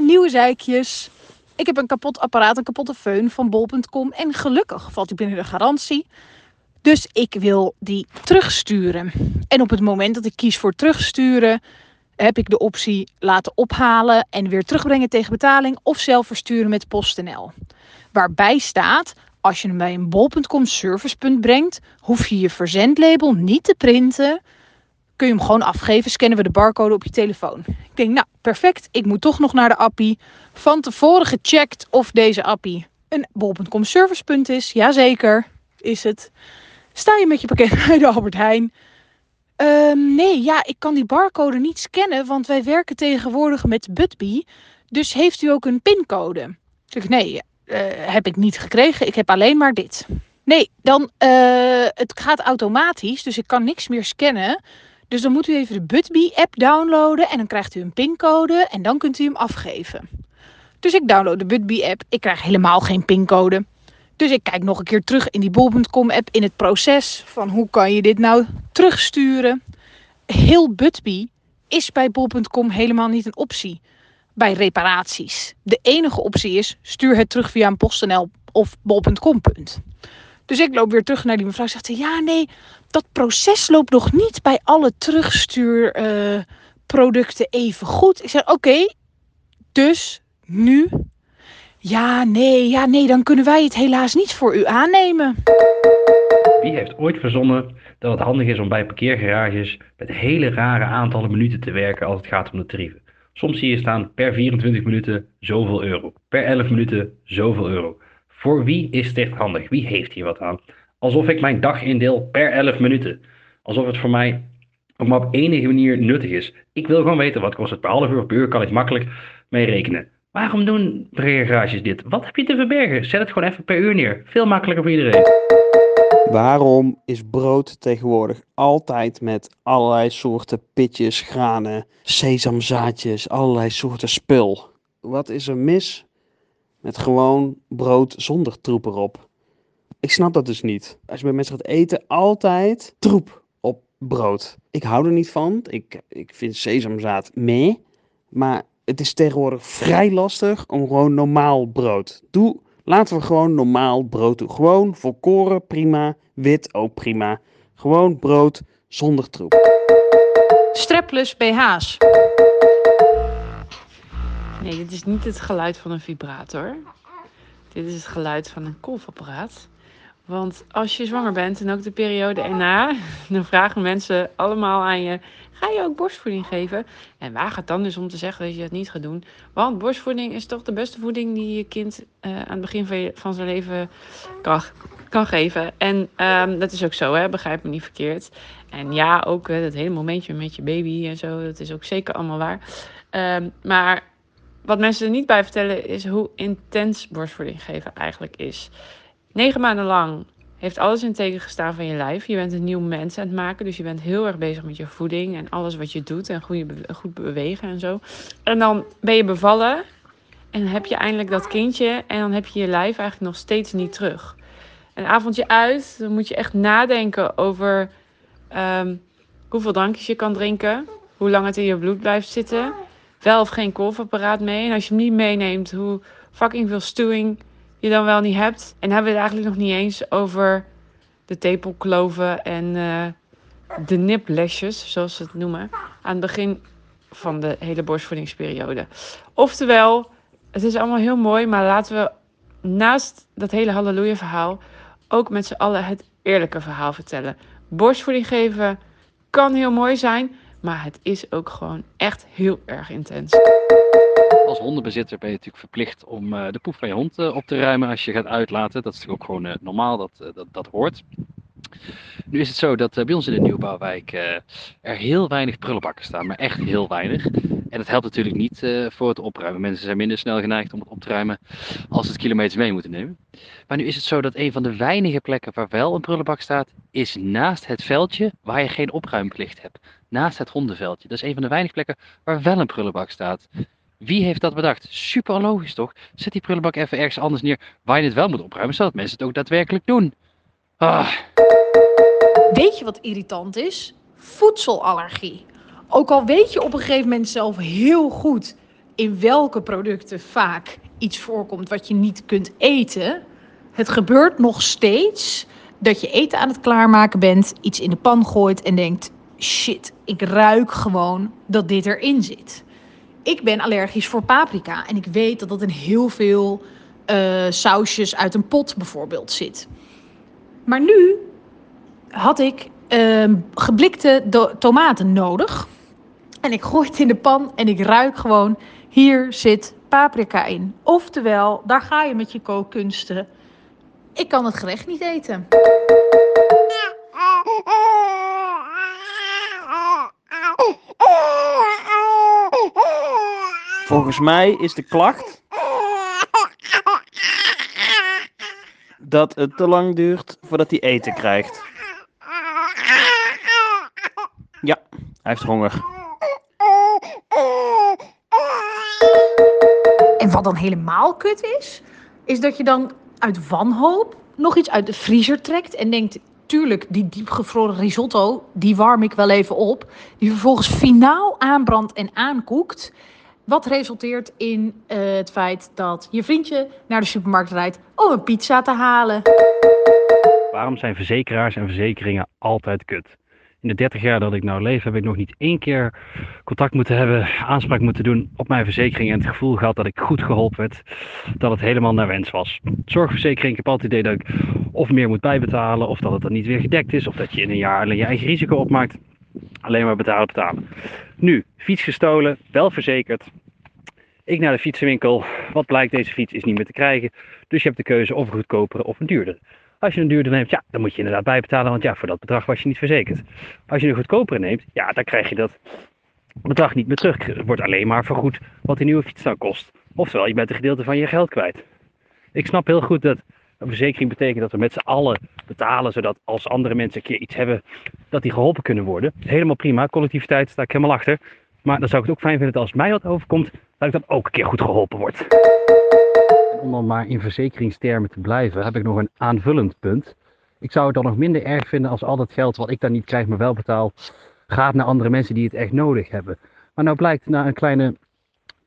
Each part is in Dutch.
nieuwe zeikjes. Ik heb een kapot apparaat, een kapotte föhn van bol.com. En gelukkig valt die binnen de garantie. Dus ik wil die terugsturen. En op het moment dat ik kies voor terugsturen, heb ik de optie laten ophalen en weer terugbrengen tegen betaling of zelf versturen met PostNL. Waarbij staat, als je hem bij een bol.com servicepunt brengt, hoef je je verzendlabel niet te printen. Kun je hem gewoon afgeven, scannen we de barcode op je telefoon. Ik denk, nou perfect, ik moet toch nog naar de appie. Van tevoren gecheckt of deze appie een bol.com servicepunt is. Jazeker, is het. Sta je met je pakket bij de Albert Heijn. Ehm, nee, ja, ik kan die barcode niet scannen, want wij werken tegenwoordig met Budbee. Dus heeft u ook een pincode? Ik nee, uh, heb ik niet gekregen. Ik heb alleen maar dit. Nee, dan, uh, het gaat automatisch, dus ik kan niks meer scannen. Dus dan moet u even de Budbee app downloaden en dan krijgt u een pincode en dan kunt u hem afgeven. Dus ik download de Budbee app. Ik krijg helemaal geen pincode. Dus ik kijk nog een keer terug in die bol.com app in het proces van hoe kan je dit nou terugsturen. Heel Budbee is bij bol.com helemaal niet een optie bij reparaties. De enige optie is stuur het terug via een PostNL of bol.com. Dus ik loop weer terug naar die mevrouw. Zegt ze, ja nee, dat proces loopt nog niet bij alle terugstuurproducten uh, even goed. Ik zeg, oké, dus nu ja, nee, ja, nee, dan kunnen wij het helaas niet voor u aannemen. Wie heeft ooit verzonnen dat het handig is om bij parkeergarages met hele rare aantallen minuten te werken als het gaat om de tarieven? Soms zie je staan per 24 minuten zoveel euro, per 11 minuten zoveel euro. Voor wie is dit handig? Wie heeft hier wat aan? Alsof ik mijn dag indeel per 11 minuten. Alsof het voor mij ook maar op enige manier nuttig is. Ik wil gewoon weten wat kost het per half uur per uur, kan ik makkelijk mee rekenen. Waarom doen parkeergarages dit? Wat heb je te verbergen? Zet het gewoon even per uur neer. Veel makkelijker voor iedereen. Waarom is brood tegenwoordig altijd met allerlei soorten pitjes, granen, sesamzaadjes, allerlei soorten spul? Wat is er mis met gewoon brood zonder troep erop? Ik snap dat dus niet. Als je bij mensen gaat eten, altijd troep op brood. Ik hou er niet van. Ik, ik vind sesamzaad mee. Maar het is tegenwoordig vrij lastig om gewoon normaal brood. Doe, laten we gewoon normaal brood doen. Gewoon volkoren, prima. Wit ook prima. Gewoon brood zonder troep. Strapless BH's. Nee, dit is niet het geluid van een vibrator. Dit is het geluid van een kolfapparaat. Want als je zwanger bent en ook de periode erna, dan vragen mensen allemaal aan je: ga je ook borstvoeding geven? En waar gaat dan dus om te zeggen dat je het niet gaat doen? Want borstvoeding is toch de beste voeding die je kind uh, aan het begin van, je, van zijn leven kan, kan geven. En um, dat is ook zo, hè? begrijp me niet verkeerd. En ja, ook uh, dat hele momentje met je baby en zo, dat is ook zeker allemaal waar. Um, maar wat mensen er niet bij vertellen is hoe intens borstvoeding geven eigenlijk is. Negen maanden lang heeft alles in teken gestaan van je lijf. Je bent een nieuw mens aan het maken. Dus je bent heel erg bezig met je voeding en alles wat je doet. En goed, bewegen en zo. En dan ben je bevallen. En heb je eindelijk dat kindje. En dan heb je je lijf eigenlijk nog steeds niet terug. Een avondje uit. Dan moet je echt nadenken over um, hoeveel drankjes je kan drinken. Hoe lang het in je bloed blijft zitten. Wel of geen kolfapparaat mee. En als je hem niet meeneemt, hoe fucking veel stewing je dan wel niet hebt. En hebben we het eigenlijk nog niet eens over de tepelkloven en uh, de niplesjes, zoals ze het noemen, aan het begin van de hele borstvoedingsperiode. Oftewel, het is allemaal heel mooi, maar laten we naast dat hele halleluja verhaal ook met z'n allen het eerlijke verhaal vertellen. Borstvoeding geven kan heel mooi zijn, maar het is ook gewoon echt heel erg intens als hondenbezitter ben je natuurlijk verplicht om uh, de poep van je hond uh, op te ruimen als je gaat uitlaten. Dat is natuurlijk ook gewoon uh, normaal, dat, dat, dat hoort. Nu is het zo dat bij ons in de nieuwbouwwijk er heel weinig prullenbakken staan, maar echt heel weinig. En dat helpt natuurlijk niet voor het opruimen. Mensen zijn minder snel geneigd om het op te ruimen als ze het kilometers mee moeten nemen. Maar nu is het zo dat een van de weinige plekken waar wel een prullenbak staat, is naast het veldje waar je geen opruimplicht hebt. Naast het hondenveldje. Dat is een van de weinige plekken waar wel een prullenbak staat. Wie heeft dat bedacht? Super logisch toch? Zet die prullenbak even ergens anders neer waar je het wel moet opruimen, zodat mensen het ook daadwerkelijk doen. Ah. Weet je wat irritant is? Voedselallergie. Ook al weet je op een gegeven moment zelf heel goed in welke producten vaak iets voorkomt wat je niet kunt eten. Het gebeurt nog steeds dat je eten aan het klaarmaken bent, iets in de pan gooit en denkt: shit, ik ruik gewoon dat dit erin zit. Ik ben allergisch voor paprika en ik weet dat dat in heel veel uh, sausjes uit een pot bijvoorbeeld zit. Maar nu had ik uh, geblikte tomaten nodig. En ik gooi het in de pan en ik ruik gewoon, hier zit paprika in. Oftewel, daar ga je met je kookkunsten. Ik kan het gerecht niet eten. Volgens mij is de klacht dat het te lang duurt voordat hij eten krijgt. Ja, hij heeft honger. En wat dan helemaal kut is, is dat je dan uit wanhoop nog iets uit de vriezer trekt en denkt: tuurlijk, die diepgevroren risotto, die warm ik wel even op. Die vervolgens finaal aanbrandt en aankoekt. Wat resulteert in uh, het feit dat je vriendje naar de supermarkt rijdt om een pizza te halen. Waarom zijn verzekeraars en verzekeringen altijd kut? In de 30 jaar dat ik nou leef, heb ik nog niet één keer contact moeten hebben, aanspraak moeten doen op mijn verzekering en het gevoel gehad dat ik goed geholpen werd, dat het helemaal naar wens was. Zorgverzekering, ik heb altijd het idee dat ik of meer moet bijbetalen, of dat het dan niet weer gedekt is, of dat je in een jaar alleen je eigen risico opmaakt. Alleen maar betalen, betalen. Nu, fiets gestolen, wel verzekerd. Ik naar de fietsenwinkel. Wat blijkt, deze fiets is niet meer te krijgen. Dus je hebt de keuze of een goedkopere of een duurder. Als je een duurder neemt, ja, dan moet je inderdaad bijbetalen, want ja, voor dat bedrag was je niet verzekerd. Als je een goedkopere neemt, ja, dan krijg je dat bedrag niet meer terug. Het wordt alleen maar vergoed wat die nieuwe fiets dan kost. Oftewel, je bent een gedeelte van je geld kwijt. Ik snap heel goed dat een verzekering betekent dat we met z'n allen betalen, zodat als andere mensen een keer iets hebben, dat die geholpen kunnen worden. Helemaal prima, collectiviteit sta ik helemaal achter. Maar dan zou ik het ook fijn vinden als mij wat overkomt, dat ik dan ook een keer goed geholpen word. En om dan maar in verzekeringstermen te blijven, heb ik nog een aanvullend punt. Ik zou het dan nog minder erg vinden als al dat geld wat ik dan niet krijg, maar wel betaal, gaat naar andere mensen die het echt nodig hebben. Maar nou blijkt na een kleine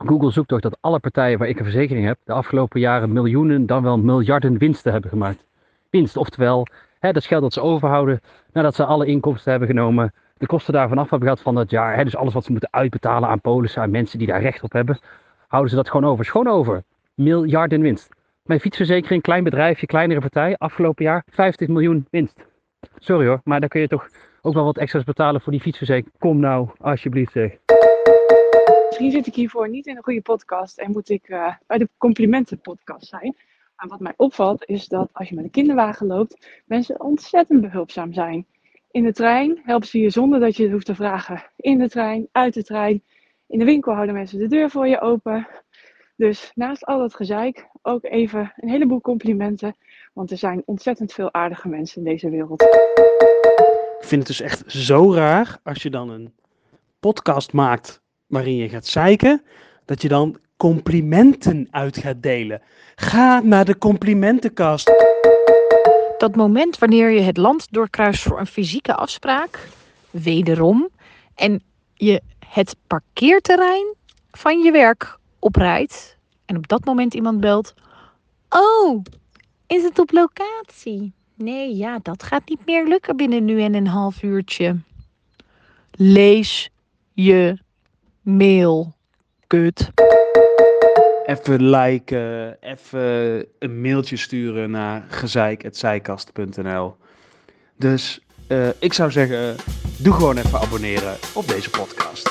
Google zoektocht dat alle partijen waar ik een verzekering heb, de afgelopen jaren miljoenen, dan wel miljarden winsten hebben gemaakt. Winst, oftewel, hè, dat geld dat ze overhouden nadat ze alle inkomsten hebben genomen, de kosten daarvan af hebben gehad van dat jaar. Hè, dus alles wat ze moeten uitbetalen aan polissen, aan mensen die daar recht op hebben, houden ze dat gewoon over. Schoon over. Miljarden winst. Mijn fietsverzekering, klein bedrijfje, kleinere partij, afgelopen jaar 50 miljoen winst. Sorry hoor, maar dan kun je toch ook wel wat extra's betalen voor die fietsverzekering. Kom nou, alsjeblieft zeg. Misschien zit ik hiervoor niet in een goede podcast en moet ik uh, bij de complimentenpodcast zijn. Maar wat mij opvalt is dat als je met een kinderwagen loopt, mensen ontzettend behulpzaam zijn. In de trein helpen ze je zonder dat je het hoeft te vragen. In de trein, uit de trein. In de winkel houden mensen de deur voor je open. Dus naast al dat gezeik ook even een heleboel complimenten. Want er zijn ontzettend veel aardige mensen in deze wereld. Ik vind het dus echt zo raar als je dan een podcast maakt waarin je gaat zeiken, dat je dan complimenten uit gaat delen. Ga naar de complimentenkast. Dat moment wanneer je het land doorkruist voor een fysieke afspraak, wederom, en je het parkeerterrein van je werk oprijdt en op dat moment iemand belt. Oh, is het op locatie? Nee, ja, dat gaat niet meer lukken binnen nu en een half uurtje. Lees je mail. Kut. Even liken, even een mailtje sturen naar gezeik.zijkast.nl. Dus uh, ik zou zeggen, doe gewoon even abonneren op deze podcast.